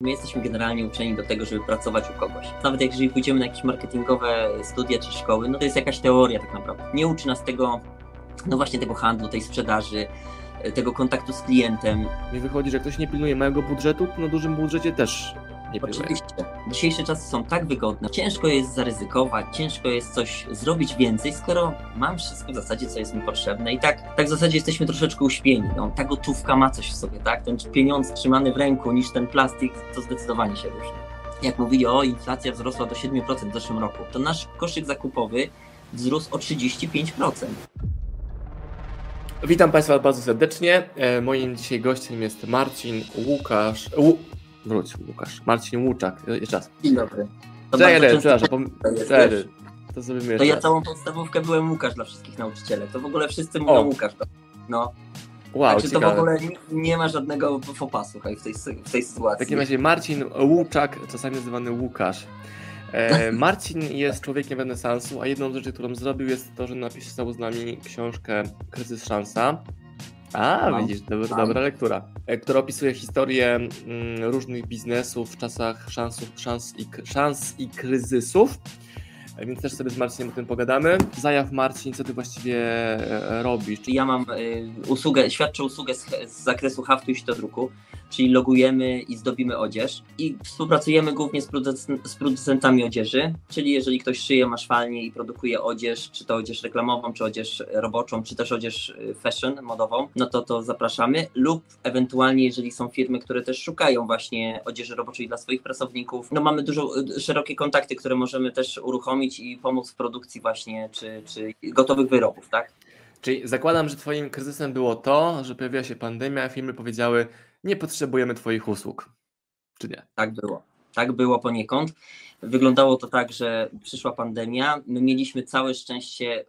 My jesteśmy generalnie uczeni do tego, żeby pracować u kogoś. Nawet jeżeli pójdziemy na jakieś marketingowe studia czy szkoły, no to jest jakaś teoria tak naprawdę. Nie uczy nas tego, no właśnie tego handlu, tej sprzedaży, tego kontaktu z klientem. Mi wychodzi, że ktoś nie pilnuje małego budżetu, to na dużym budżecie też nie. Oczywiście. Dzisiejsze czasy są tak wygodne. Ciężko jest zaryzykować, ciężko jest coś zrobić więcej, skoro mam wszystko w zasadzie, co jest mi potrzebne. I tak, tak w zasadzie jesteśmy troszeczkę uśpieni. No, ta gotówka ma coś w sobie, tak? Ten pieniądz trzymany w ręku niż ten plastik, to zdecydowanie się różni. Jak mówili, o inflacja wzrosła do 7% w zeszłym roku, to nasz koszyk zakupowy wzrósł o 35%. Witam Państwa bardzo serdecznie. E, moim dzisiaj gościem jest Marcin Łukasz. Łu... Wróć, Łukasz. Marcin Łuczak. Jeszcze raz. Dzień dobry. To Czekaj, przepraszam. Pom... Cztery. To zrobimy jeszcze To ja całą podstawówkę byłem Łukasz dla wszystkich nauczycieli. To w ogóle wszyscy mówią o. Łukasz. No. Wow, Także to w ogóle nie ma żadnego fopasu w, tej, w tej sytuacji. W takim razie Marcin Łuczak, czasami nazywany Łukasz. E, Marcin jest człowiekiem renesansu, a jedną rzecz, którą zrobił jest to, że napisał z nami książkę Kryzys Szansa. A, no. widzisz, dobra, dobra lektura, e, która opisuje historię mm, różnych biznesów w czasach szansów, szans, i, szans i kryzysów. E, więc też sobie z Marcinem o tym pogadamy. Zajaw Marcin, co ty właściwie e, robisz? Ja mam usługę, świadczę usługę z, z zakresu haftu i druku czyli logujemy i zdobimy odzież i współpracujemy głównie z, z, producentami odzieży, czyli jeżeli ktoś szyje, ma szwalnię i produkuje odzież, czy to odzież reklamową, czy odzież roboczą, czy też odzież fashion, modową, no to to zapraszamy lub ewentualnie jeżeli są firmy, które też szukają właśnie odzieży roboczej dla swoich pracowników, no mamy dużo, szerokie kontakty, które możemy też uruchomić i pomóc w produkcji właśnie, czy, czy gotowych wyrobów, tak? Czyli zakładam, że Twoim kryzysem było to, że pojawiła się pandemia, a firmy powiedziały, nie potrzebujemy Twoich usług. Czy nie? Tak było. Tak było poniekąd. Wyglądało to tak, że przyszła pandemia. My mieliśmy całe szczęście,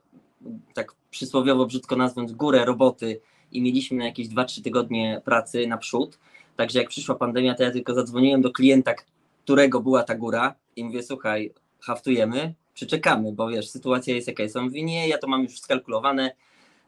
tak przysłowiowo brzydko nazwiąc, górę roboty i mieliśmy na jakieś 2-3 tygodnie pracy naprzód. Także jak przyszła pandemia, to ja tylko zadzwoniłem do klienta, którego była ta góra i mówię, słuchaj, haftujemy, przyczekamy, bo wiesz, sytuacja jest jaka jest. On mówi, nie, ja to mam już skalkulowane,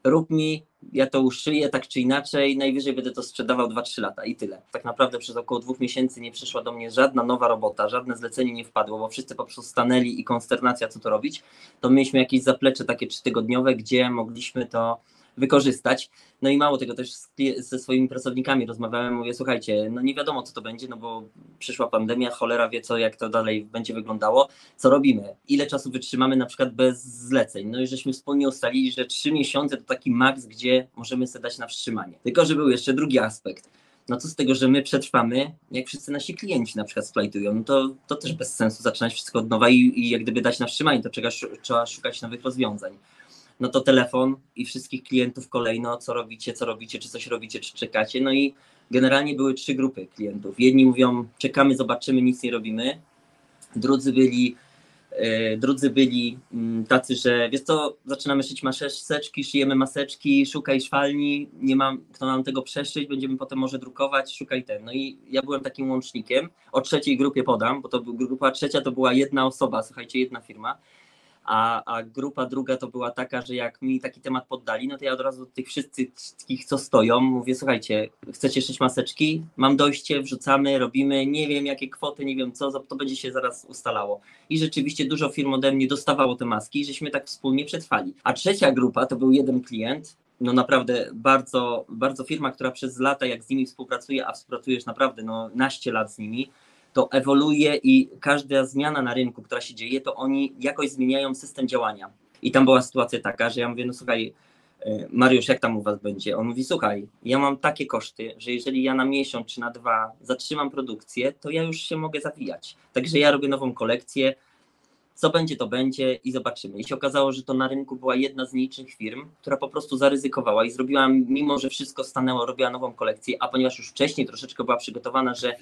rób mi, ja to uszyję tak czy inaczej, najwyżej będę to sprzedawał 2-3 lata i tyle. Tak naprawdę przez około dwóch miesięcy nie przyszła do mnie żadna nowa robota, żadne zlecenie nie wpadło, bo wszyscy po prostu stanęli i konsternacja, co to robić. To mieliśmy jakieś zaplecze takie trzytygodniowe, gdzie mogliśmy to wykorzystać. No i mało tego, też ze swoimi pracownikami rozmawiałem, mówię, słuchajcie, no nie wiadomo co to będzie, no bo przyszła pandemia, cholera wie co, jak to dalej będzie wyglądało, co robimy, ile czasu wytrzymamy na przykład bez zleceń. No i żeśmy wspólnie ustalili, że trzy miesiące to taki maks, gdzie możemy sobie dać na wstrzymanie. Tylko, że był jeszcze drugi aspekt. No co z tego, że my przetrwamy, jak wszyscy nasi klienci na przykład splajtują, no to, to też bez sensu zaczynać wszystko od nowa i, i jak gdyby dać na wstrzymanie, to trzeba, trzeba szukać nowych rozwiązań no to telefon i wszystkich klientów kolejno, co robicie, co robicie, czy coś robicie, czy czekacie. No i generalnie były trzy grupy klientów. Jedni mówią, czekamy, zobaczymy, nic nie robimy. Drudzy byli, yy, drudzy byli yy, tacy, że wiesz co, zaczynamy szyć maseczki, szyjemy maseczki, szukaj szwalni, nie mam kto nam tego przeszyć, będziemy potem może drukować, szukaj ten. No i ja byłem takim łącznikiem. O trzeciej grupie podam, bo to grupa trzecia to była jedna osoba, słuchajcie, jedna firma a, a grupa druga to była taka, że jak mi taki temat poddali, no to ja od razu tych wszystkich, co stoją, mówię, słuchajcie, chcecie szyć maseczki? Mam dojście, wrzucamy, robimy, nie wiem jakie kwoty, nie wiem co, to będzie się zaraz ustalało. I rzeczywiście dużo firm ode mnie dostawało te maski, żeśmy tak wspólnie przetrwali. A trzecia grupa to był jeden klient, no naprawdę bardzo, bardzo firma, która przez lata jak z nimi współpracuje, a współpracujesz naprawdę no naście lat z nimi, to ewoluuje i każda zmiana na rynku, która się dzieje, to oni jakoś zmieniają system działania. I tam była sytuacja taka, że ja mówię, no słuchaj, e, Mariusz, jak tam u Was będzie? On mówi, słuchaj, ja mam takie koszty, że jeżeli ja na miesiąc czy na dwa zatrzymam produkcję, to ja już się mogę zawijać. Także ja robię nową kolekcję, co będzie, to będzie i zobaczymy. I się okazało, że to na rynku była jedna z nielicznych firm, która po prostu zaryzykowała i zrobiła, mimo że wszystko stanęło, robiła nową kolekcję, a ponieważ już wcześniej troszeczkę była przygotowana, że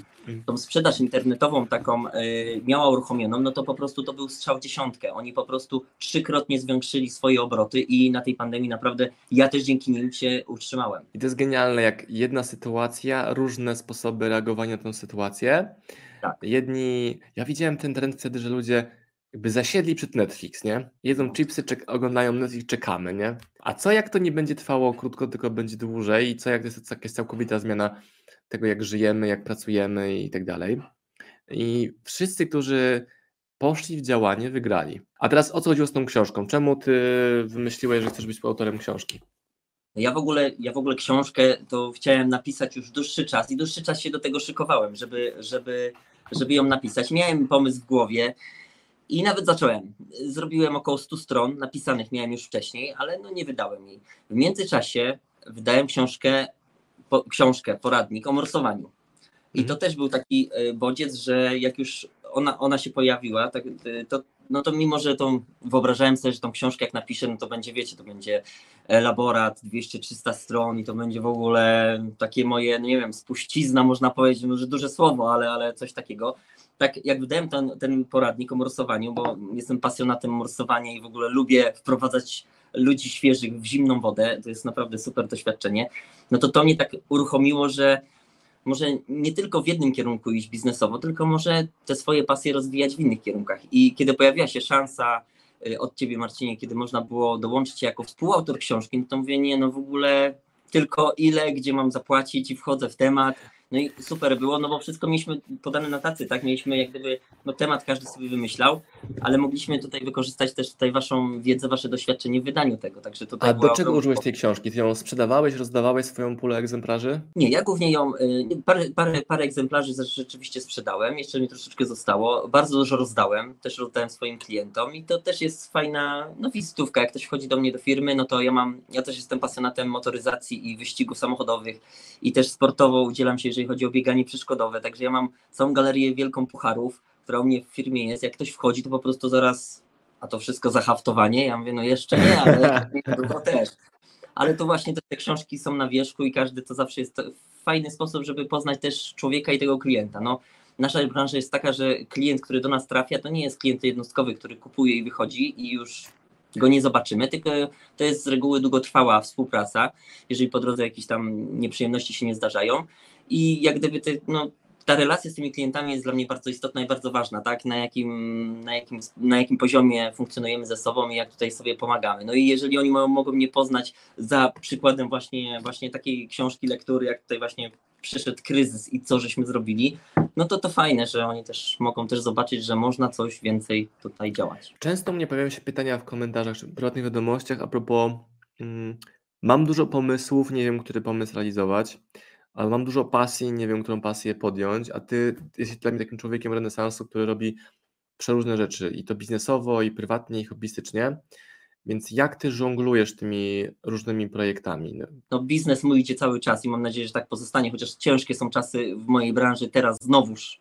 tą sprzedaż internetową taką y, miała uruchomioną, no to po prostu to był strzał dziesiątkę. Oni po prostu trzykrotnie zwiększyli swoje obroty i na tej pandemii naprawdę ja też dzięki nim się utrzymałem. I to jest genialne, jak jedna sytuacja, różne sposoby reagowania na tę sytuację. Tak. Jedni, ja widziałem ten trend wtedy, że ludzie jakby zasiedli przed Netflix, nie? Jedzą chipsy, czek- oglądają Netflix, czekamy, nie? A co jak to nie będzie trwało krótko, tylko będzie dłużej i co jak to jest jakaś całkowita zmiana tego, jak żyjemy, jak pracujemy i tak dalej. I wszyscy, którzy poszli w działanie, wygrali. A teraz o co chodziło z tą książką? Czemu ty wymyśliłeś, że chcesz być autorem książki? Ja w ogóle, ja w ogóle książkę to chciałem napisać już dłuższy czas i dłuższy czas się do tego szykowałem, żeby, żeby, żeby ją napisać. Miałem pomysł w głowie i nawet zacząłem. Zrobiłem około 100 stron, napisanych miałem już wcześniej, ale no nie wydałem jej. W międzyczasie wydałem książkę, po, książkę poradnik o morsowaniu. I to mhm. też był taki e, bodziec, że jak już ona, ona się pojawiła, tak, e, to, no to mimo, że tą, wyobrażałem sobie, że tą książkę jak napiszę, no to będzie, wiecie, to będzie elaborat 200-300 stron i to będzie w ogóle takie moje, no nie wiem, spuścizna, można powiedzieć, może duże słowo, ale, ale coś takiego. Tak jak wydałem ten, ten poradnik o morsowaniu, bo jestem pasjonatem morsowania i w ogóle lubię wprowadzać ludzi świeżych w zimną wodę, to jest naprawdę super doświadczenie, no to to mnie tak uruchomiło, że może nie tylko w jednym kierunku iść biznesowo, tylko może te swoje pasje rozwijać w innych kierunkach. I kiedy pojawiła się szansa y, od ciebie, Marcinie, kiedy można było dołączyć jako współautor książki, no to mówię, nie, no w ogóle tylko ile, gdzie mam zapłacić i wchodzę w temat no i super było, no bo wszystko mieliśmy podane na tacy, tak? Mieliśmy jak gdyby, no temat każdy sobie wymyślał, ale mogliśmy tutaj wykorzystać też tutaj waszą wiedzę, wasze doświadczenie w wydaniu tego, także tutaj A do czego użyłeś tej książki? Ty ją sprzedawałeś, rozdawałeś swoją pulę egzemplarzy? Nie, ja głównie ją, y, parę, parę, parę egzemplarzy rzeczywiście sprzedałem, jeszcze mi troszeczkę zostało, bardzo dużo rozdałem, też rozdałem swoim klientom i to też jest fajna, no wizytówka, jak ktoś wchodzi do mnie do firmy, no to ja mam, ja też jestem pasjonatem motoryzacji i wyścigów samochodowych i też sportowo udzielam się, jeżeli chodzi o bieganie przeszkodowe. Także ja mam całą galerię wielką pucharów, która u mnie w firmie jest. Jak ktoś wchodzi, to po prostu zaraz, a to wszystko zahaftowanie. Ja mówię, no jeszcze nie, ale to też. Ale to właśnie te, te książki są na wierzchu i każdy to zawsze jest fajny sposób, żeby poznać też człowieka i tego klienta. No, nasza branża jest taka, że klient, który do nas trafia, to nie jest klient jednostkowy, który kupuje i wychodzi i już go nie zobaczymy, tylko to jest z reguły długotrwała współpraca, jeżeli po drodze jakieś tam nieprzyjemności się nie zdarzają i jak gdyby te, no, ta relacja z tymi klientami jest dla mnie bardzo istotna i bardzo ważna, tak? Na jakim, na jakim, na jakim poziomie funkcjonujemy ze sobą i jak tutaj sobie pomagamy. No i jeżeli oni mogą mnie poznać za przykładem właśnie, właśnie takiej książki, lektury, jak tutaj właśnie przyszedł kryzys i co żeśmy zrobili, no to to fajne, że oni też mogą też zobaczyć, że można coś więcej tutaj działać. Często mnie pojawiają się pytania w komentarzach czy prywatnych wiadomościach a propos mm, mam dużo pomysłów, nie wiem, który pomysł realizować ale mam dużo pasji, nie wiem, którą pasję podjąć, a ty jesteś dla mnie takim człowiekiem renesansu, który robi przeróżne rzeczy i to biznesowo, i prywatnie, i hobbystycznie. Więc jak ty żonglujesz tymi różnymi projektami? No, biznes mój idzie cały czas i mam nadzieję, że tak pozostanie, chociaż ciężkie są czasy w mojej branży. Teraz znowuż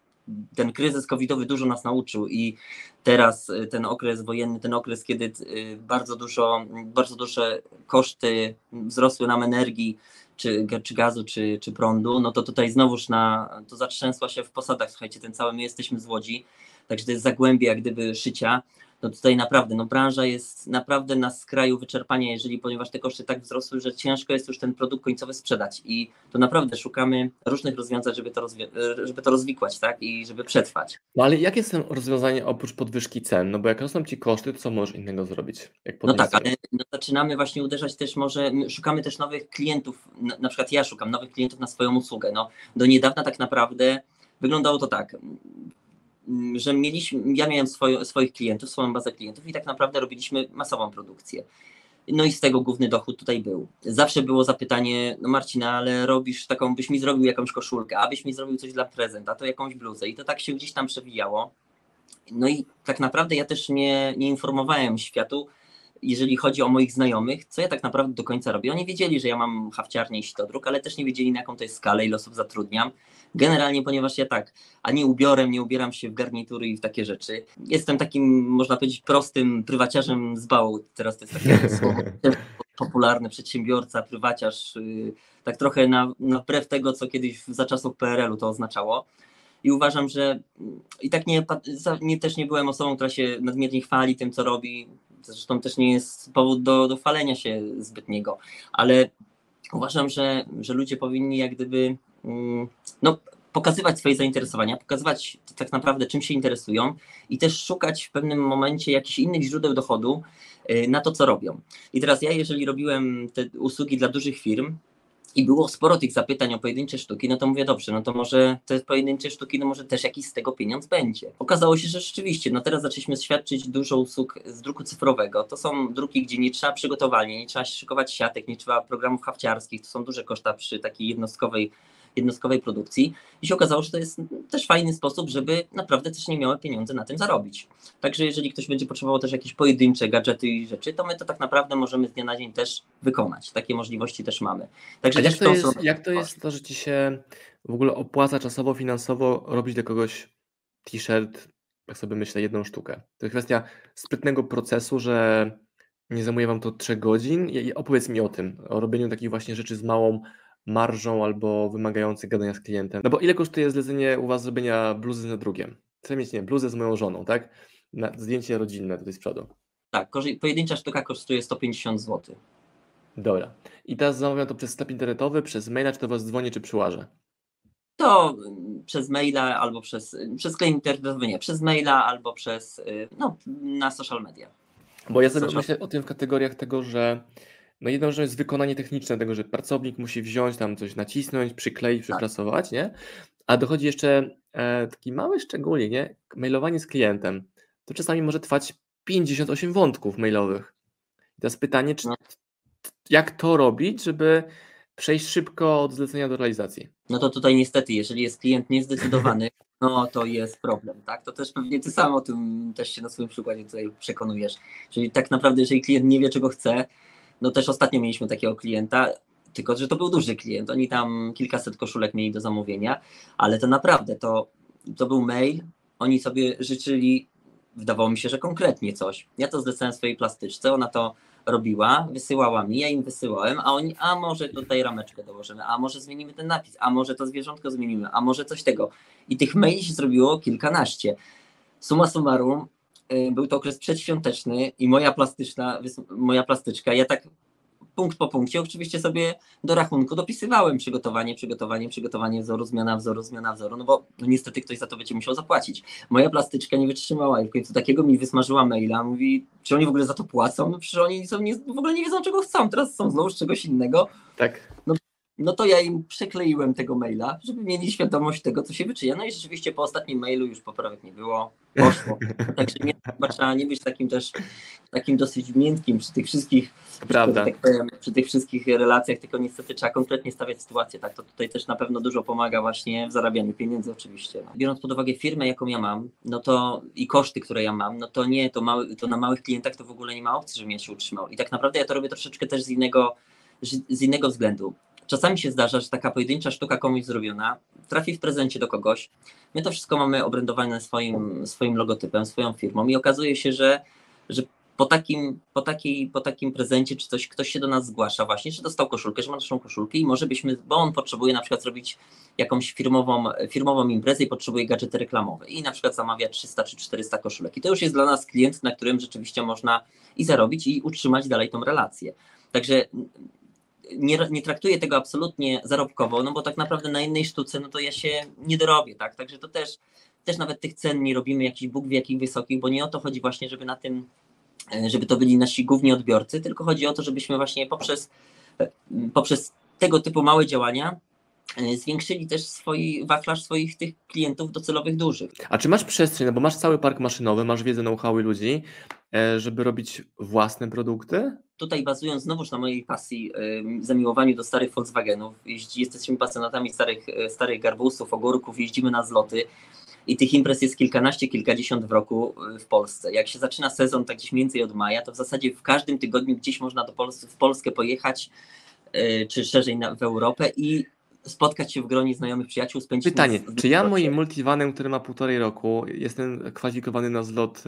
ten kryzys covidowy dużo nas nauczył i teraz y, ten okres wojenny, ten okres, kiedy y, bardzo dużo, bardzo duże koszty wzrosły nam energii, czy, czy gazu, czy, czy prądu, no to tutaj znowuż na, to zatrzęsła się w posadach, słuchajcie, ten cały, my jesteśmy z Łodzi, także to jest zagłębie jak gdyby szycia, no tutaj naprawdę, no branża jest naprawdę na skraju wyczerpania, jeżeli, ponieważ te koszty tak wzrosły, że ciężko jest już ten produkt końcowy sprzedać i to naprawdę szukamy różnych rozwiązań, żeby to, żeby to rozwikłać, tak, i żeby przetrwać. No ale jakie są rozwiązania oprócz podwyżki cen? No bo jak rosną Ci koszty, to co możesz innego zrobić? no tak, ale no zaczynamy właśnie uderzać też może, szukamy też nowych klientów, na, na przykład ja szukam nowych klientów na swoją usługę, no do niedawna tak naprawdę wyglądało to tak, że mieliśmy, ja miałem swoje, swoich klientów, swoją bazę klientów i tak naprawdę robiliśmy masową produkcję. No i z tego główny dochód tutaj był. Zawsze było zapytanie, no Marcina, ale robisz taką, byś mi zrobił jakąś koszulkę, abyś mi zrobił coś dla prezenta, to jakąś bluzę i to tak się gdzieś tam przewijało. No i tak naprawdę ja też nie, nie informowałem światu, jeżeli chodzi o moich znajomych, co ja tak naprawdę do końca robię. Oni wiedzieli, że ja mam hafciarnię i sitodruk, ale też nie wiedzieli na jaką to jest skalę, ile osób zatrudniam. Generalnie, ponieważ ja tak, ani ubiorem nie ubieram się w garnitury i w takie rzeczy. Jestem takim, można powiedzieć, prostym prywaciarzem z bału. Teraz to jest takie słowo popularne, przedsiębiorca, prywaciarz, y, tak trochę na, na wbrew tego, co kiedyś za czasów PRL-u to oznaczało. I uważam, że i tak nie, nie, też nie byłem osobą, która się nadmiernie chwali tym, co robi. Zresztą też nie jest powód do, do chwalenia się zbytniego, ale uważam, że, że ludzie powinni jak gdyby Mm, no, pokazywać swoje zainteresowania, pokazywać tak naprawdę czym się interesują i też szukać w pewnym momencie jakichś innych źródeł dochodu y, na to, co robią. I teraz ja, jeżeli robiłem te usługi dla dużych firm, i było sporo tych zapytań o pojedyncze sztuki, no to mówię, dobrze, no to może te pojedyncze sztuki, no może też jakiś z tego pieniądz będzie. Okazało się, że rzeczywiście, no teraz zaczęliśmy świadczyć dużo usług z druku cyfrowego. To są druki, gdzie nie trzeba przygotowania, nie trzeba szykować siatek, nie trzeba programów hafciarskich, to są duże koszta przy takiej jednostkowej jednostkowej produkcji i się okazało, że to jest też fajny sposób, żeby naprawdę też nie miały pieniądze na tym zarobić. Także jeżeli ktoś będzie potrzebował też jakieś pojedyncze gadżety i rzeczy, to my to tak naprawdę możemy z dnia na dzień też wykonać. Takie możliwości też mamy. Także jak, to jest, jak to jest to, że ci się w ogóle opłaca czasowo, finansowo robić dla kogoś t-shirt, jak sobie myślę, jedną sztukę? To jest kwestia sprytnego procesu, że nie zajmuje wam to 3 godzin. I opowiedz mi o tym, o robieniu takich właśnie rzeczy z małą marżą albo wymagający gadania z klientem. No bo ile kosztuje zlecenie u Was zrobienia bluzy na drugiem? Chcę mieć, nie bluzę z moją żoną, tak? Na zdjęcie rodzinne tutaj z przodu. Tak, pojedyncza sztuka kosztuje 150 zł. Dobra. I teraz zamawiam to przez sklep internetowy, przez maila, czy to Was dzwoni, czy przyłaże? To mm, przez maila albo przez, przez sklep internetowy, nie, przez maila albo przez, y, no, na social media. Bo ja sobie social... myślę o tym w kategoriach tego, że no jedną rzecz jest wykonanie techniczne tego, że pracownik musi wziąć tam coś nacisnąć, przykleić, tak. przyprasować, nie? A dochodzi jeszcze e, taki mały szczególnik, nie? Mailowanie z klientem. To czasami może trwać 58 wątków mailowych. I teraz pytanie, czy, no. jak to robić, żeby przejść szybko od zlecenia do realizacji? No to tutaj niestety, jeżeli jest klient niezdecydowany, no to jest problem, tak? To też pewnie ty sam o tym też się na swoim przykładzie tutaj przekonujesz. Czyli tak naprawdę, jeżeli klient nie wie, czego chce, no też ostatnio mieliśmy takiego klienta, tylko że to był duży klient. Oni tam kilkaset koszulek mieli do zamówienia, ale to naprawdę to, to był mail. Oni sobie życzyli, wydawało mi się, że konkretnie coś. Ja to zlecałem swojej plastyczce, ona to robiła, wysyłała mi, ja im wysyłałem, a oni, a może tutaj rameczkę dołożymy, a może zmienimy ten napis, a może to zwierzątko zmienimy, a może coś tego. I tych maili się zrobiło kilkanaście. Suma summarum, był to okres przedświąteczny i moja plastyczna, moja plastyczka, ja tak punkt po punkcie oczywiście sobie do rachunku dopisywałem przygotowanie, przygotowanie, przygotowanie wzoru, zmiana wzoru, zmiana wzoru, no bo no niestety ktoś za to będzie musiał zapłacić. Moja plastyczka nie wytrzymała i w końcu takiego mi wysmażyła maila, mówi, czy oni w ogóle za to płacą? No przecież oni są nie, w ogóle nie wiedzą czego chcą, teraz są znowu z czegoś innego. Tak. No no to ja im przekleiłem tego maila, żeby mieli świadomość tego, co się wyczynia. No i rzeczywiście po ostatnim mailu już poprawek nie było, poszło. Także nie, trzeba nie być takim też, takim dosyć miękkim przy tych wszystkich, Prawda. Tak powiem, przy tych wszystkich relacjach, tylko niestety trzeba konkretnie stawiać sytuację. Tak, to tutaj też na pewno dużo pomaga właśnie w zarabianiu pieniędzy oczywiście. No. Biorąc pod uwagę firmę, jaką ja mam, no to i koszty, które ja mam, no to nie, to, mały, to na małych klientach to w ogóle nie ma opcji, żebym ja się utrzymał. I tak naprawdę ja to robię troszeczkę też z innego, z innego względu Czasami się zdarza, że taka pojedyncza sztuka komuś zrobiona trafi w prezencie do kogoś. My to wszystko mamy obrędowane swoim, swoim logotypem, swoją firmą i okazuje się, że, że po takim, po, takiej, po takim prezencie czy coś ktoś się do nas zgłasza właśnie, że dostał koszulkę, że ma naszą koszulkę i może byśmy, bo on potrzebuje na przykład zrobić jakąś firmową, firmową imprezę i potrzebuje gadżety reklamowe i na przykład zamawia 300 czy 400 koszulek i to już jest dla nas klient, na którym rzeczywiście można i zarobić i utrzymać dalej tą relację. Także nie, nie traktuję tego absolutnie zarobkowo, no bo tak naprawdę na innej sztuce, no to ja się nie dorobię, tak? Także to też, też nawet tych cen nie robimy jakichś Bóg wie jakich wysokich, bo nie o to chodzi właśnie, żeby na tym, e, żeby to byli nasi główni odbiorcy, tylko chodzi o to, żebyśmy właśnie poprzez, e, poprzez tego typu małe działania e, zwiększyli też swój wachlarz swoich tych klientów docelowych dużych. A czy masz przestrzeń, no bo masz cały park maszynowy, masz wiedzę know-how i ludzi, żeby robić własne produkty? tutaj bazując znowuż na mojej pasji, zamiłowaniu do starych Volkswagenów, jeździ, jesteśmy pasjonatami starych, e, starych garbusów, ogórków, jeździmy na zloty i tych imprez jest kilkanaście, kilkadziesiąt w roku e, w Polsce. Jak się zaczyna sezon, tak gdzieś mniej więcej od maja, to w zasadzie w każdym tygodniu gdzieś można do Pol w Polskę pojechać, e, czy szerzej na, w Europę i spotkać się w gronie znajomych przyjaciół, spędzić Pytanie, czy ja moim multivanem, który ma półtorej roku, jestem kwalifikowany na zlot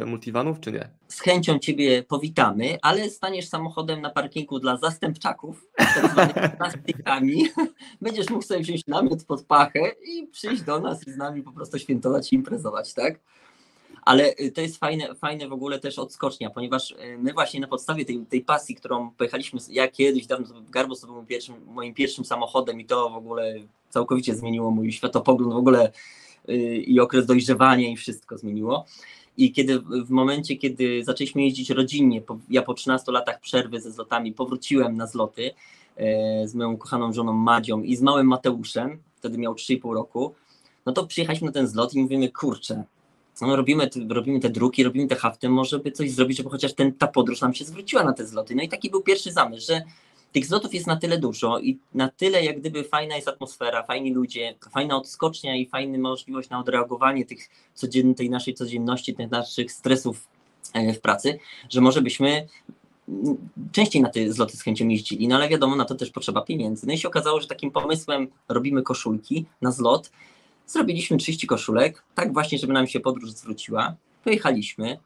e, multivanów, czy nie? Z chęcią Ciebie powitamy, ale staniesz samochodem na parkingu dla zastępczaków, tak zwanych plastykami. Będziesz mógł sobie wziąć namiot pod pachę i przyjść do nas i z nami po prostu świętować i imprezować, tak? Ale y, to jest fajne, fajne w ogóle też odskocznia, ponieważ y, my właśnie na podstawie tej, tej pasji, którą pojechaliśmy, ja kiedyś dawno Garbus to był pierwszym, moim pierwszym samochodem i to w ogóle całkowicie zmieniło mój światopogląd w ogóle y, i okres dojrzewania i wszystko zmieniło. I kiedy w momencie, kiedy zaczęliśmy jeździć rodzinnie, ja po 13 latach przerwy ze zlotami powróciłem na zloty z moją kochaną żoną Madzią i z małym Mateuszem, wtedy miał 3,5 roku, no to przyjechaliśmy na ten zlot i mówimy, kurczę, no robimy, robimy te druki, robimy te hafty, może by coś zrobić, żeby chociaż ten, ta podróż nam się zwróciła na te zloty. No i taki był pierwszy zamysł, że tych zlotów jest na tyle dużo i na tyle jak gdyby fajna jest atmosfera, fajni ludzie, fajna odskocznia i fajna możliwość na odreagowanie tych codzien, tej naszej codzienności, tych naszych stresów e, w pracy, że może byśmy mm, częściej na te zloty z chęcią jeździli, no ale wiadomo, na to też potrzeba pieniędzy. No i się okazało, że takim pomysłem robimy koszulki na zlot, Zrobiliśmy 30 koszulek, tak właśnie, żeby nam się podróż zwróciła. Pojechaliśmy.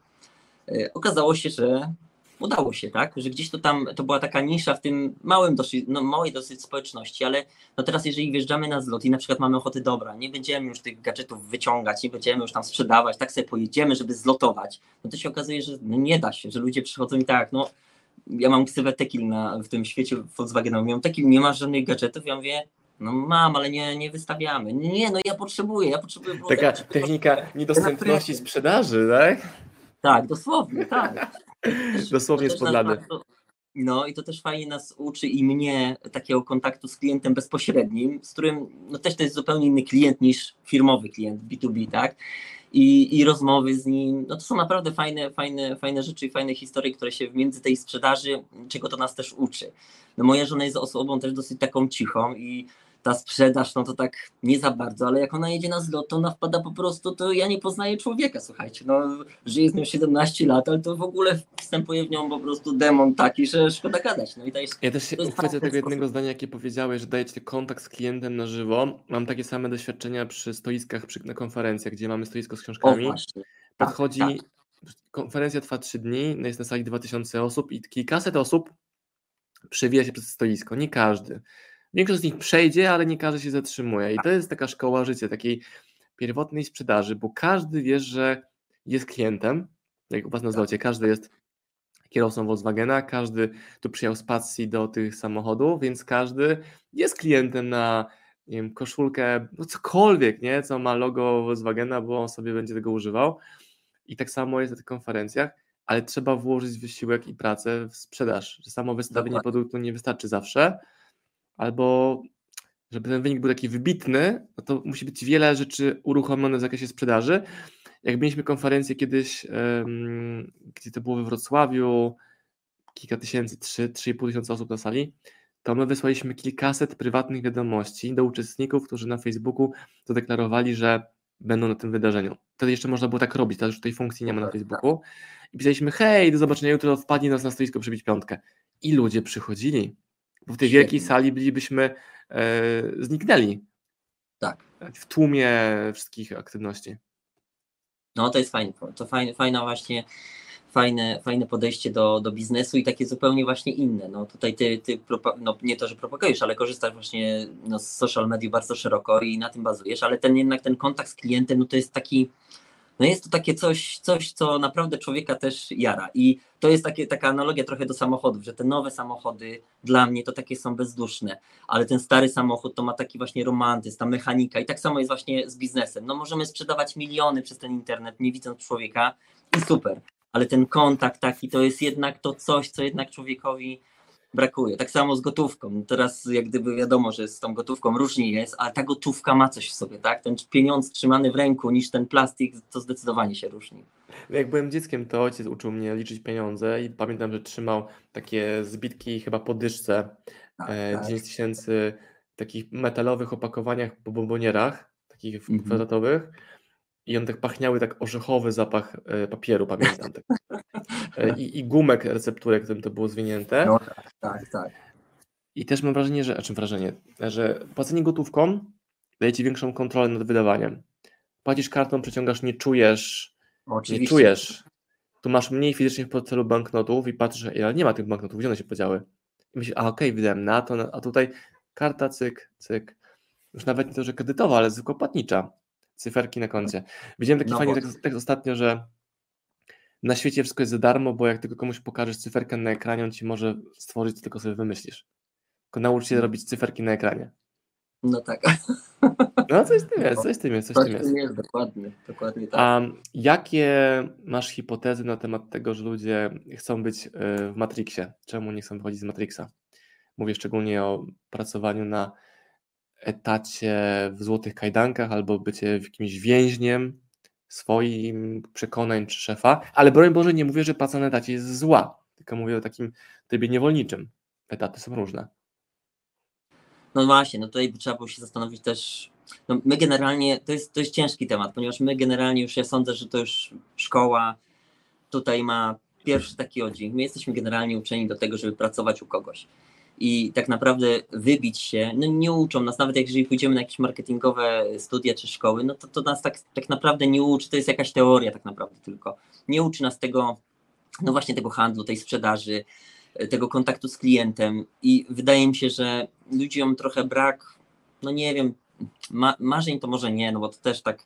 E, okazało się, że udało się, tak? Że gdzieś to tam, to była taka nisza w tym małym dosyć, no, małej dosyć społeczności, ale no teraz jeżeli wjeżdżamy na zlot i na przykład mamy ochotę, dobra, nie będziemy już tych gadżetów wyciągać, nie będziemy już tam sprzedawać, tak sobie pojedziemy, żeby zlotować, no to się okazuje, że no nie da się, że ludzie przychodzą i tak, no ja mam ksywę Tekil na, w tym świecie Volkswagena, mówią, Tekil, nie masz żadnych gadżetów, ja mówię, no mam, ale nie, nie wystawiamy. Nie, no ja potrzebuję, ja potrzebuję. Taka technika niedostępności sprzedaży, tak? Tak, dosłownie, tak. dosłownie z podlady. No i to też fajnie nas uczy i mnie takiego kontaktu z klientem bezpośrednim, z którym no też to jest zupełnie inny klient niż firmowy klient B2B, tak? I, i rozmowy z nim, no to są naprawdę fajne, fajne, fajne rzeczy i fajne historie, które się między tej sprzedaży, czego to nas też uczy. No moja żona jest osobą też dosyć taką cichą i ta sprzedaż, no to tak nie za bardzo, ale jak ona jedzie na zlot, to ona wpada po prostu, to ja nie poznaję człowieka, słuchajcie, no żyję z nią 17 lat, ale to w ogóle wstępuje w nią po prostu demon taki, że szkoda gadać. No i to jest, ja też się uchwycę tego jednego zdania, jakie powiedziałeś, że dajecie kontakt z klientem na żywo. Mam takie same doświadczenia przy stoiskach, przy, na konferencjach, gdzie mamy stoisko z książkami. O, Podchodzi, tak, tak. konferencja trwa 3 dni, no jest na sali 2000 osób i kilkaset osób przewija się przez stoisko, nie każdy. Większość z nich przejdzie, ale nie każdy się zatrzymuje. I to jest taka szkoła życia, takiej pierwotnej sprzedaży, bo każdy wie, że jest klientem, jak u Was na zlocie, każdy jest kierowcą Volkswagena, każdy tu przyjechał z pasji do tych samochodów, więc każdy jest klientem na nie wiem, koszulkę, no cokolwiek, nie, co ma logo Volkswagena, bo on sobie będzie tego używał. I tak samo jest na tych konferencjach, ale trzeba włożyć wysiłek i pracę w sprzedaż, że samo wystawienie Dokładnie. produktu nie wystarczy zawsze, albo żeby ten wynik był taki wybitny, no to musi być wiele rzeczy uruchomione w zakresie sprzedaży. Jak mieliśmy konferencję kiedyś, um, gdzie to było we Wrocławiu, kilka tysięcy, trzy, trzy i pół tysiąca osób na sali, to my wysłaliśmy kilkaset prywatnych wiadomości do uczestników, którzy na Facebooku zadeklarowali, że będą na tym wydarzeniu. Wtedy jeszcze można było tak robić, teraz już tej funkcji nie ma na tak, Facebooku. I pisaliśmy, hej, do zobaczenia jutro, wpadnie nas na stoisko przybić piątkę. I ludzie przychodzili. Bo w tej Świetnie. wielkiej sali bylibyśmy e, zniknęli. Tak. W tłumie wszystkich aktywności. No to jest fajne. To fajne, fajna właśnie fajne, fajne podejście do, do biznesu i takie zupełnie właśnie inne. No tutaj ty, ty no nie to, że propagujesz, ale korzystasz właśnie no, z social media bardzo szeroko i na tym bazujesz, ale ten jednak ten kontakt z klientem, no to jest taki, no jest to takie coś, coś, co naprawdę człowieka też jara. I to jest takie, taka analogia trochę do samochodów, że te nowe samochody dla mnie to takie są bezduszne, ale ten stary samochód to ma taki właśnie romantyzm, ta mechanika i tak samo jest właśnie z biznesem. No możemy sprzedawać miliony przez ten internet, nie widząc człowieka i super, ale ten kontakt taki to jest jednak to coś, co jednak człowiekowi brakuje. Tak samo z gotówką. Teraz jak gdyby wiadomo, że z tą gotówką różnie jest, ale ta gotówka ma coś w sobie, tak? Ten pieniądz trzymany w ręku niż ten plastik, to zdecydowanie się różni. Jak byłem dzieckiem, to ojciec uczył mnie liczyć pieniądze i pamiętam, że trzymał takie zbitki chyba po dyszce, tak, e, tak. 10 tysięcy takich metalowych opakowaniach po bombonierach, takich mhm. kwadratowych i on tak pachniały, tak orzechowy zapach e, papieru, pamiętam. Tak. E, I, I gumek recepturek, którym to było zwinięte. No tak, tak, tak. I też mam wrażenie, że, a czym wrażenie, że płacenie gotówką daje ci większą kontrolę nad wydawaniem. Płacisz kartą, przeciągasz, nie czujesz, Oczywiście. nie czujesz. Tu masz mniej fizycznie w portfelu banknotów i patrzysz, ile nie ma tych banknotów, gdzie one się podziały. I myślisz, a okej, okay, wydałem na to, a tutaj karta, cyk, cyk. Już nawet nie to, że kredytowa, ale zwykła płatnicza cyferki na koncie. Widziałem taki No fajny tekst, tekst ostatnio, że na świecie wszystko jest za darmo, bo jak tylko komuś pokażesz cyferkę na ekranie, on ci może stworzyć, co tylko sobie wymyślisz. Tylko naucz się robić cyferki na ekranie. No tak. No coś w tym jest, coś tym jest, coś Tak tym jest. jest, dokładnie, dokładnie tak. A jakie masz hipotezy na temat tego, że ludzie chcą być y, w Matrixie? Czemu nie chcą wychodzić z Matrixa? Mówię szczególnie o pracowaniu na etacie w złotych kajdankach albo bycie jakimś więźniem swoim przekonań czy szefa, ale broń Boże nie mówię, że praca na etacie jest zła, tylko mówię o takim trybie niewolniczym. Etaty są różne. No właśnie, no tutaj trzeba było się zastanowić też. No my generalnie, to jest, to jest ciężki temat, ponieważ my generalnie już, ja sądzę, że to już szkoła tutaj ma pierwszy taki oddźwięk. My jesteśmy generalnie uczeni do tego, żeby pracować u kogoś. I tak naprawdę wybić się, no nie uczą nas, nawet jeżeli pójdziemy na jakieś marketingowe studia czy szkoły, no to, to nas tak, tak naprawdę nie uczy, to jest jakaś teoria tak naprawdę tylko. Nie uczy nas tego, no właśnie tego handlu, tej sprzedaży, tego kontaktu z klientem. I wydaje mi się, że ludziom trochę brak, no nie wiem, ma, marzeń to może nie, no bo to też tak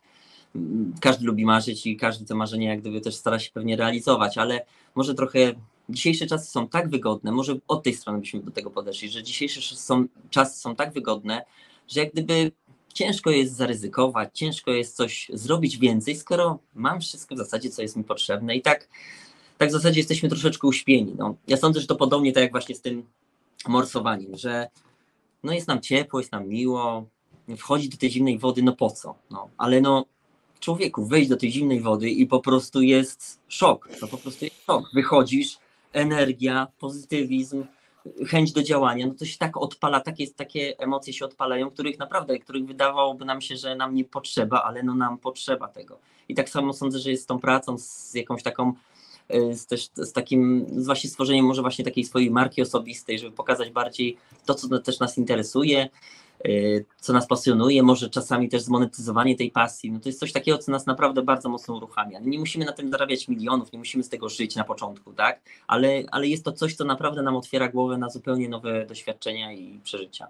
mm, każdy lubi marzyć i każdy te marzenia jak gdyby też stara się pewnie realizować, ale może trochę dzisiejsze czasy są tak wygodne, może od tej strony byśmy do tego podeszli, że dzisiejsze są, czasy są tak wygodne, że jak gdyby ciężko jest zaryzykować, ciężko jest coś zrobić więcej, skoro mam wszystko w zasadzie, co jest mi potrzebne i tak tak w zasadzie jesteśmy troszeczkę uśpieni. No. Ja sądzę, że to podobnie tak jak właśnie z tym morsowaniem, że no jest nam ciepło, jest nam miło, wchodzi do tej zimnej wody, no po co? No, ale no człowieku, wejść do tej zimnej wody i po prostu jest szok, no po prostu jest szok. Wychodzisz, energia, pozytywizm, chęć do działania, no to się tak odpala, takie, takie emocje się odpalają, których naprawdę, których wydawałoby nam się, że nam nie potrzeba, ale no nam potrzeba tego. I tak samo sądzę, że jest z tą pracą, z jakąś taką z, też z takim z właśnie stworzeniem może właśnie takiej swojej marki osobistej, żeby pokazać bardziej to, co też nas interesuje, co nas pasjonuje, może czasami też zmonetyzowanie tej pasji. No to jest coś takiego, co nas naprawdę bardzo mocno uruchamia. Nie musimy na tym zarabiać milionów, nie musimy z tego żyć na początku, tak? Ale, ale jest to coś, co naprawdę nam otwiera głowę na zupełnie nowe doświadczenia i przeżycia.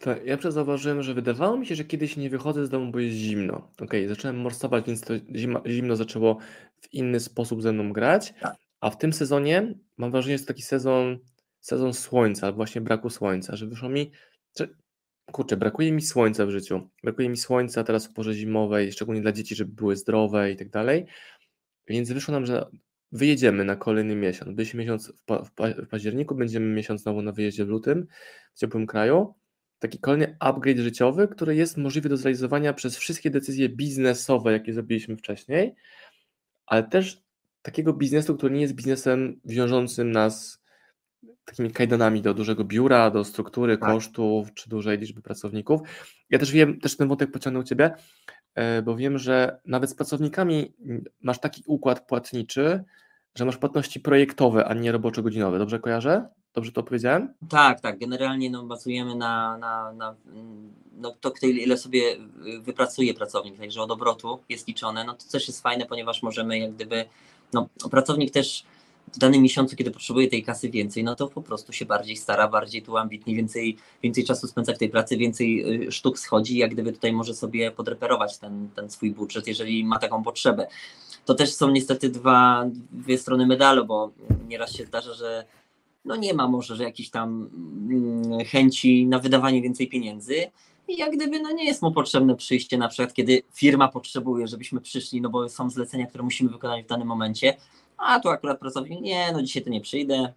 To ja zauważyłem, że wydawało mi się, że kiedyś nie wychodzę z domu, bo jest zimno. Okej, zacząłem morsować, więc to zimno zaczęło w inny sposób ze mną grać. Tak. A w tym sezonie mam wrażenie, że jest taki sezon, sezon słońca, albo właśnie braku słońca, że wyszło mi, że kurczę, brakuje mi słońca w życiu. Brakuje mi słońca teraz w porze zimowej, szczególnie dla dzieci, żeby były zdrowe i tak dalej. Więc wyszło nam, że wyjedziemy na kolejny miesiąc. Byliśmy miesiąc w, pa, w, pa, w październiku, będziemy miesiąc znowu na wyjeździe w lutym w ciepłym kraju taki kolejny upgrade życiowy, który jest możliwy do zrealizowania przez wszystkie decyzje biznesowe, jakie zrobiliśmy wcześniej, ale też takiego biznesu, który nie jest biznesem wiążącym nas takimi kajdanami do dużego biura, do struktury Tak. kosztów czy dużej liczby pracowników. Ja też wiem, też ten wątek pociągnął Ciebie, e, bo wiem, że nawet z pracownikami masz taki układ płatniczy, że masz płatności projektowe, a nie roboczo-godzinowe. Dobrze kojarzę? Dobrze to opowiedziałem? Tak, tak. Generalnie no, bazujemy na, na, na no, to, ile sobie wypracuje pracownik, także od obrotu jest liczone. No to też jest fajne, ponieważ możemy jak gdyby, no pracownik też w danym miesiącu, kiedy potrzebuje tej kasy więcej, no to po prostu się bardziej stara, bardziej tu ambitnie, więcej, więcej czasu spędza w tej pracy, więcej y, sztuk schodzi, jak gdyby tutaj może sobie podreperować ten, ten swój budżet, jeżeli ma taką potrzebę. To też są niestety dwa, dwie strony medalu, bo nieraz się zdarza, że no nie ma może że jakiejś tam mm, chęci na wydawanie więcej pieniędzy. I jak gdyby no nie jest mu potrzebne przyjście na przykład, kiedy firma potrzebuje, żebyśmy przyszli, no bo są zlecenia, które musimy wykonać w danym momencie, a tu akurat pracownik, nie, no dzisiaj to nie przyjdę,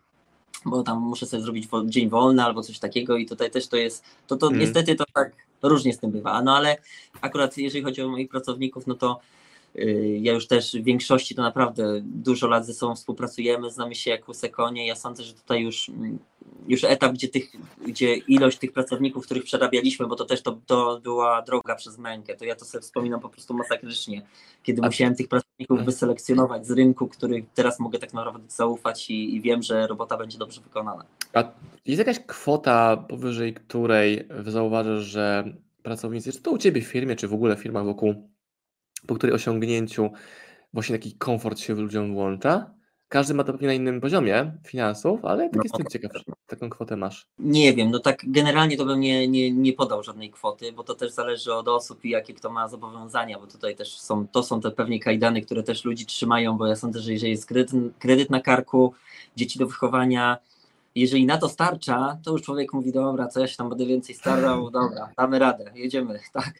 bo tam muszę sobie zrobić wo- dzień wolny albo coś takiego i tutaj też to jest, to, to Mm. niestety to tak różnie z tym bywa, no ale akurat jeżeli chodzi o moich pracowników, no to ja już też w większości to naprawdę dużo lat ze sobą współpracujemy, znamy się jak łyse konie. Ja sądzę, że tutaj już, mm, już etap, gdzie, tych, gdzie ilość tych pracowników, których przerabialiśmy, bo to też to, to była droga przez mękę, to ja to sobie wspominam po prostu masakrycznie, kiedy A- musiałem tych pracowników Mhm. wyselekcjonować z rynku, których teraz mogę tak naprawdę zaufać i, i wiem, że robota będzie dobrze wykonana. A jest jakaś kwota, powyżej której zauważasz, że pracownicy, czy to u Ciebie w firmie, czy w ogóle w firmach wokół, po której osiągnięciu właśnie taki komfort się ludziom włącza? każdy ma to pewnie na innym poziomie finansów, ale tak No, jestem ciekaw, taką kwotę masz. Nie wiem, no tak generalnie to bym nie, nie, nie podał żadnej kwoty, bo to też zależy od osób i jakie kto ma zobowiązania, bo tutaj też są, to są te pewnie kajdany, które też ludzi trzymają, bo ja sądzę, że jeżeli jest kredyt, kredyt na karku, dzieci do wychowania, jeżeli na to starcza, to już człowiek mówi, dobra, co ja się tam będę więcej starał, dobra, damy radę, jedziemy, tak.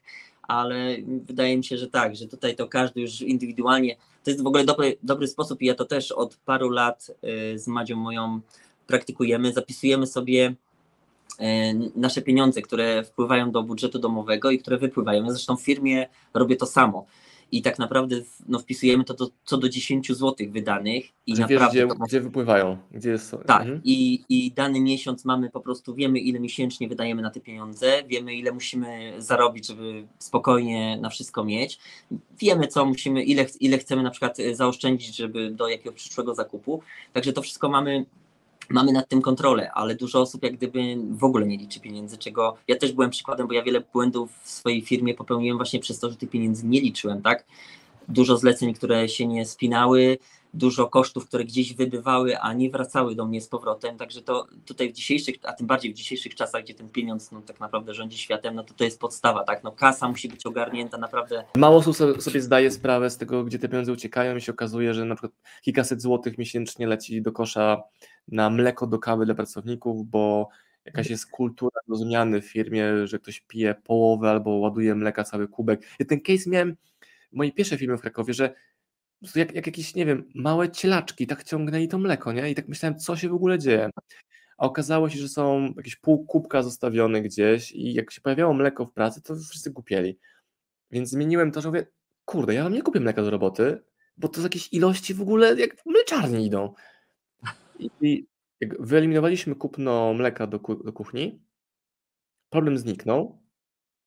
Ale wydaje mi się, że tak, że tutaj to każdy już indywidualnie, to jest w ogóle dobry, dobry sposób i ja to też od paru lat y, z Madzią moją praktykujemy, zapisujemy sobie e, nasze pieniądze, które wpływają do budżetu domowego i które wypływają. Ja zresztą w firmie robię to samo. I tak naprawdę no, wpisujemy to do, co do 10 zł wydanych i Że wiesz, naprawdę gdzie, to, gdzie wypływają, gdzie jest... tak, Mhm. i, i dany miesiąc mamy po prostu, wiemy ile miesięcznie wydajemy na te pieniądze, wiemy ile musimy zarobić, żeby spokojnie na wszystko mieć, wiemy co musimy, ile, ile chcemy na przykład zaoszczędzić, żeby do jakiegoś przyszłego zakupu, także to wszystko mamy, mamy nad tym kontrolę, ale dużo osób jak gdyby w ogóle nie liczy pieniędzy, czego ja też byłem przykładem, bo ja wiele błędów w swojej firmie popełniłem właśnie przez to, że tych pieniędzy nie liczyłem, tak? Dużo zleceń, które się nie spinały, dużo kosztów, które gdzieś wybywały, a nie wracały do mnie z powrotem. Także to tutaj w dzisiejszych, a tym bardziej w dzisiejszych czasach, gdzie ten pieniądz no, tak naprawdę rządzi światem, no to to jest podstawa, tak? No kasa musi być ogarnięta naprawdę. Mało osób so- sobie zdaje sprawę z tego, gdzie te pieniądze uciekają i się okazuje, że na przykład kilkaset złotych miesięcznie leci do kosza na mleko do kawy dla pracowników, bo jakaś jest kultura do zmiany w firmie, że ktoś pije połowę albo ładuje mleka cały kubek. Ja ten case miałem w mojej pierwszej firmie w Krakowie, że jak, jak jakieś, nie wiem, małe cielaczki tak ciągnęli to mleko, nie? I tak myślałem, co się w ogóle dzieje. A okazało się, że są jakieś pół kubka zostawione gdzieś i jak się pojawiało mleko w pracy, to wszyscy kupieli. Więc zmieniłem to, że mówię, kurde, ja wam nie kupię mleka do roboty, bo to z jakieś ilości w ogóle jak mleczarni idą. I, wyeliminowaliśmy kupno mleka do, ku, do kuchni, problem zniknął.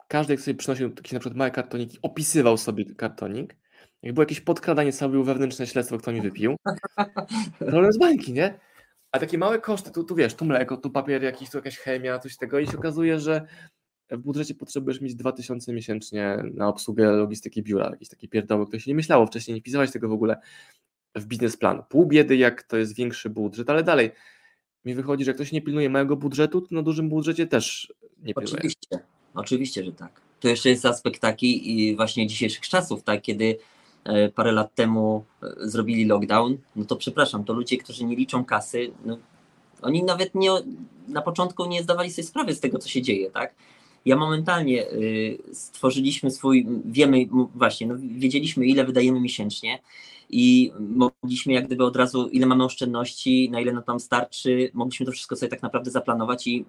Każdy, jak sobie przynosił jakieś na przykład małe kartoniki, opisywał sobie kartonik. Jak było jakieś podkradanie, cały był wewnętrzne śledztwo, kto mi wypił. Problem z bańki, nie? A takie małe koszty, tu, tu wiesz, tu mleko, tu papier jakiś, tu jakaś chemia, coś tego i się okazuje, że w budżecie potrzebujesz mieć 2000 miesięcznie na obsługę logistyki biura, jakieś takie pierdoły, które się nie myślało wcześniej, nie wpisałeś tego w ogóle w biznesplan. Pół biedy, jak to jest większy budżet, ale dalej mi wychodzi, że jak ktoś nie pilnuje małego budżetu, to na dużym budżecie też nie pilnuje. Oczywiście, oczywiście, że tak. To jeszcze jest aspekt taki i właśnie dzisiejszych czasów, tak, kiedy e, parę lat temu e, zrobili lockdown, no to przepraszam, to ludzie, którzy nie liczą kasy, no, oni nawet nie, na początku nie zdawali sobie sprawy z tego, co się dzieje, tak? Ja momentalnie y, stworzyliśmy swój, wiemy właśnie, no, wiedzieliśmy ile wydajemy miesięcznie i mogliśmy jak gdyby od razu, ile mamy oszczędności, na ile nam tam starczy, mogliśmy to wszystko sobie tak naprawdę zaplanować i,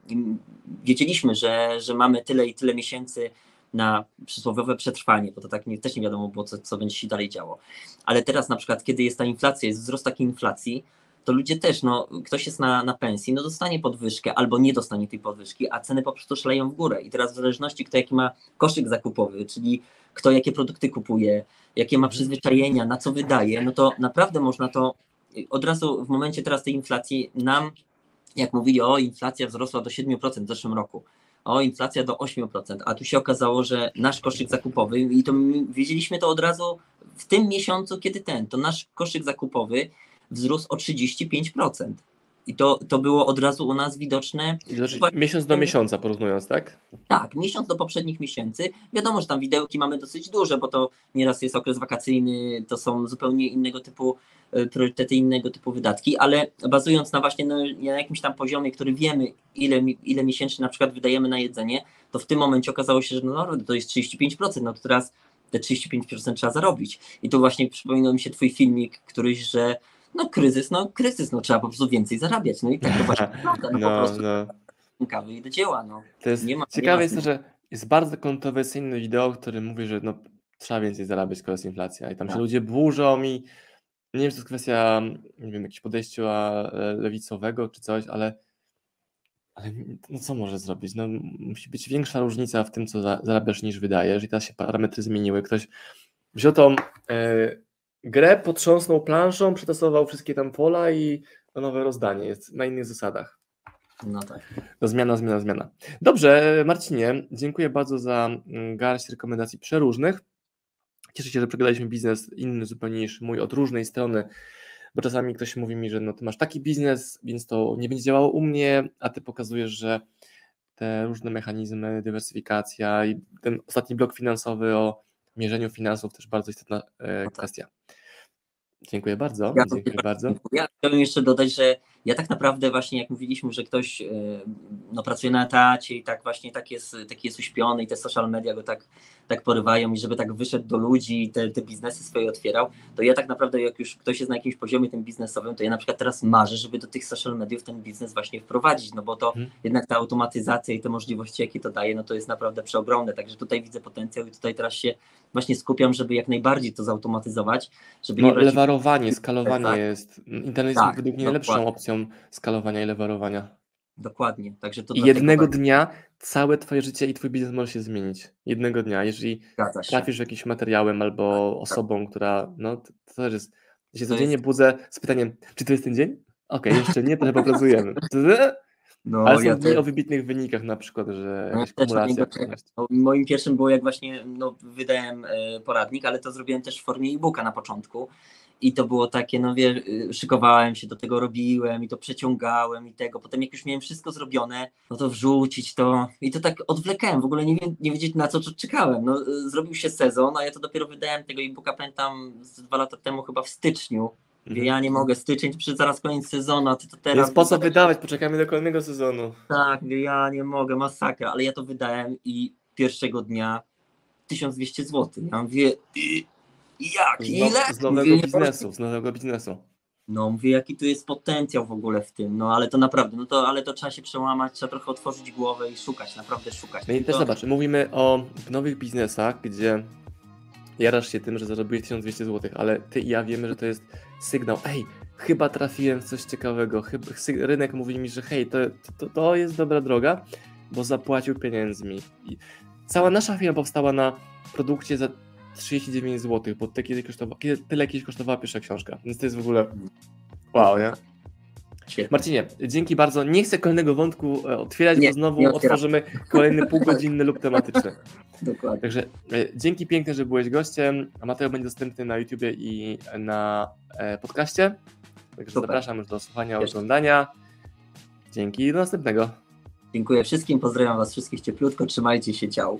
wiedzieliśmy, że, że mamy tyle i tyle miesięcy na przysłowiowe przetrwanie, bo to tak nie, też nie wiadomo było, co, co będzie się dalej działo. Ale teraz na przykład, kiedy jest ta inflacja, jest wzrost takiej inflacji, to ludzie też, no ktoś jest na, na pensji, no dostanie podwyżkę albo nie dostanie tej podwyżki, a ceny po prostu szaleją w górę. I teraz w zależności kto jaki ma koszyk zakupowy, czyli kto jakie produkty kupuje, jakie ma przyzwyczajenia, na co wydaje, no to naprawdę można to od razu w momencie teraz tej inflacji nam, jak mówili, o inflacja wzrosła do 7% w zeszłym roku, o inflacja do 8%, a tu się okazało, że nasz koszyk zakupowy, i to my wiedzieliśmy to od razu w tym miesiącu, kiedy ten, to nasz koszyk zakupowy wzrósł o 35%. I to, to było od razu u nas widoczne. Znaczy, miesiąc do miesiąca porównując, tak? Tak, miesiąc do poprzednich miesięcy. Wiadomo, że tam widełki mamy dosyć duże, bo to nieraz jest okres wakacyjny, to są zupełnie innego typu e, priorytety, innego typu wydatki, ale bazując na właśnie no, na jakimś tam poziomie, który wiemy, ile, ile miesięcznie na przykład wydajemy na jedzenie, to w tym momencie okazało się, że no, to jest 35%, no to teraz te 35% trzeba zarobić. I tu właśnie przypominał mi się twój filmik któryś, że no kryzys, no kryzys, no trzeba po prostu więcej zarabiać. No i tak to właśnie prawda, no, po No, prostu no. kawy i do dzieła, no. To jest Nie ma- nie ciekawe ma jest to, że jest bardzo kontrowersyjne wideo, które mówi, że no, trzeba więcej zarabiać, skoro jest inflacja. I tam się Tak. ludzie burzą i nie wiem, czy to jest kwestia, nie wiem, jakiegoś podejścia e, lewicowego czy coś, ale, ale no co może zrobić? No, musi być większa różnica w tym, co za, zarabiasz niż wydajesz. I teraz się parametry zmieniły. Ktoś wziął tą e, grę, potrząsnął planszą, przetasował wszystkie tam pola i to nowe rozdanie jest na innych zasadach. No tak. No zmiana, zmiana, zmiana. Dobrze, Marcinie, dziękuję bardzo za mm, garść rekomendacji przeróżnych. Cieszę się, że przegadaliśmy biznes inny zupełnie niż mój, od różnej strony bo czasami ktoś mówi mi, że no ty masz taki biznes, więc to nie będzie działało u mnie, a ty pokazujesz, że te różne mechanizmy, dywersyfikacja i ten ostatni blok finansowy o mierzeniu finansów też bardzo istotna e, tak. kwestia. Dziękuję bardzo. Ja dziękuję bardzo. Ja chciałbym jeszcze dodać, że ja tak naprawdę właśnie jak mówiliśmy, że ktoś e, no, pracuje na etacie i tak właśnie tak jest, taki jest uśpiony i te social media go tak, tak porywają i żeby tak wyszedł do ludzi i te, te biznesy swoje otwierał, to ja tak naprawdę jak już ktoś jest na jakimś poziomie tym biznesowym, to ja na przykład teraz marzę, żeby do tych social mediów ten biznes właśnie wprowadzić, no bo to Mhm. jednak ta automatyzacja i te możliwości, jakie to daje, no to jest naprawdę przeogromne, także tutaj widzę potencjał i tutaj teraz się właśnie skupiam, żeby jak najbardziej to zautomatyzować, żeby No, lewarowanie, skalowanie Tak. jest. Internet Tak, jest według mnie najlepszą dokładnie. Skalowania i lewarowania. dokładnie, także to I jednego bardzo dnia całe twoje życie i twój biznes może się zmienić. Jednego dnia, jeżeli trafisz jakimś materiałem albo Tak, osobą, która, no to, to też jest, ja się To codziennie jest- budzę z pytaniem, czy to jest ten dzień? Okej, jeszcze nie, trochę popracujemy. No, Ale są ja też- o wybitnych wynikach na przykład, że No, kumulacja. No, Moim pierwszym było jak właśnie no, wydałem e, poradnik, ale to zrobiłem też w formie e-booka na początku. I to było takie, no wie, y, szykowałem się do tego, robiłem i to przeciągałem i tego. Potem jak już miałem wszystko zrobione, no to wrzucić to. I to tak odwlekałem, w ogóle nie, nie wiedzieć na co czekałem. No, y, zrobił się sezon, a ja to dopiero wydałem tego e-booka, pamiętam, z dwa lata temu chyba w styczniu. Mhm. ja nie mogę, styczeń, przecież zaraz koniec sezonu, a ty to teraz... Więc po co wydawać? Poczekamy do kolejnego sezonu. Tak, ja nie mogę, masakra, ale ja to wydałem i pierwszego dnia 1200 zł. Ja mówię, "I- jak, Z, ile? z nowego Mówię, biznesu, z nowego biznesu. No mówię, jaki tu jest potencjał w ogóle w tym, no ale to naprawdę, no to, ale to trzeba się przełamać, trzeba trochę otworzyć głowę i szukać, naprawdę szukać. No i też Tylko- zobacz, mówimy o nowych biznesach, gdzie jarasz się tym, że zarobiłeś 1200 zł, ale ty i ja wiemy, że to jest sygnał, ej, chyba trafiłem w coś ciekawego, chyba, rynek mówi mi, że hej, to, to, to jest dobra droga, bo zapłacił pieniędzmi. I cała nasza firma powstała na produkcie za 39 zł, bo te kiedy kosztowa, tyle kiedyś kosztowała pierwsza książka, więc to jest w ogóle wow, nie? Świetnie. Marcinie, dzięki bardzo. Nie chcę kolejnego wątku e, otwierać, Nie, bo znowu otworzymy kolejny półgodzinny lub tematyczny. Dokładnie. Także e, dzięki pięknie, że byłeś gościem. Materiał będzie dostępny na YouTubie i na e, podcaście. Także Super. zapraszam już do słuchania, się. oglądania. Dzięki i do następnego. Dziękuję wszystkim, pozdrawiam was wszystkich cieplutko, trzymajcie się, ciao.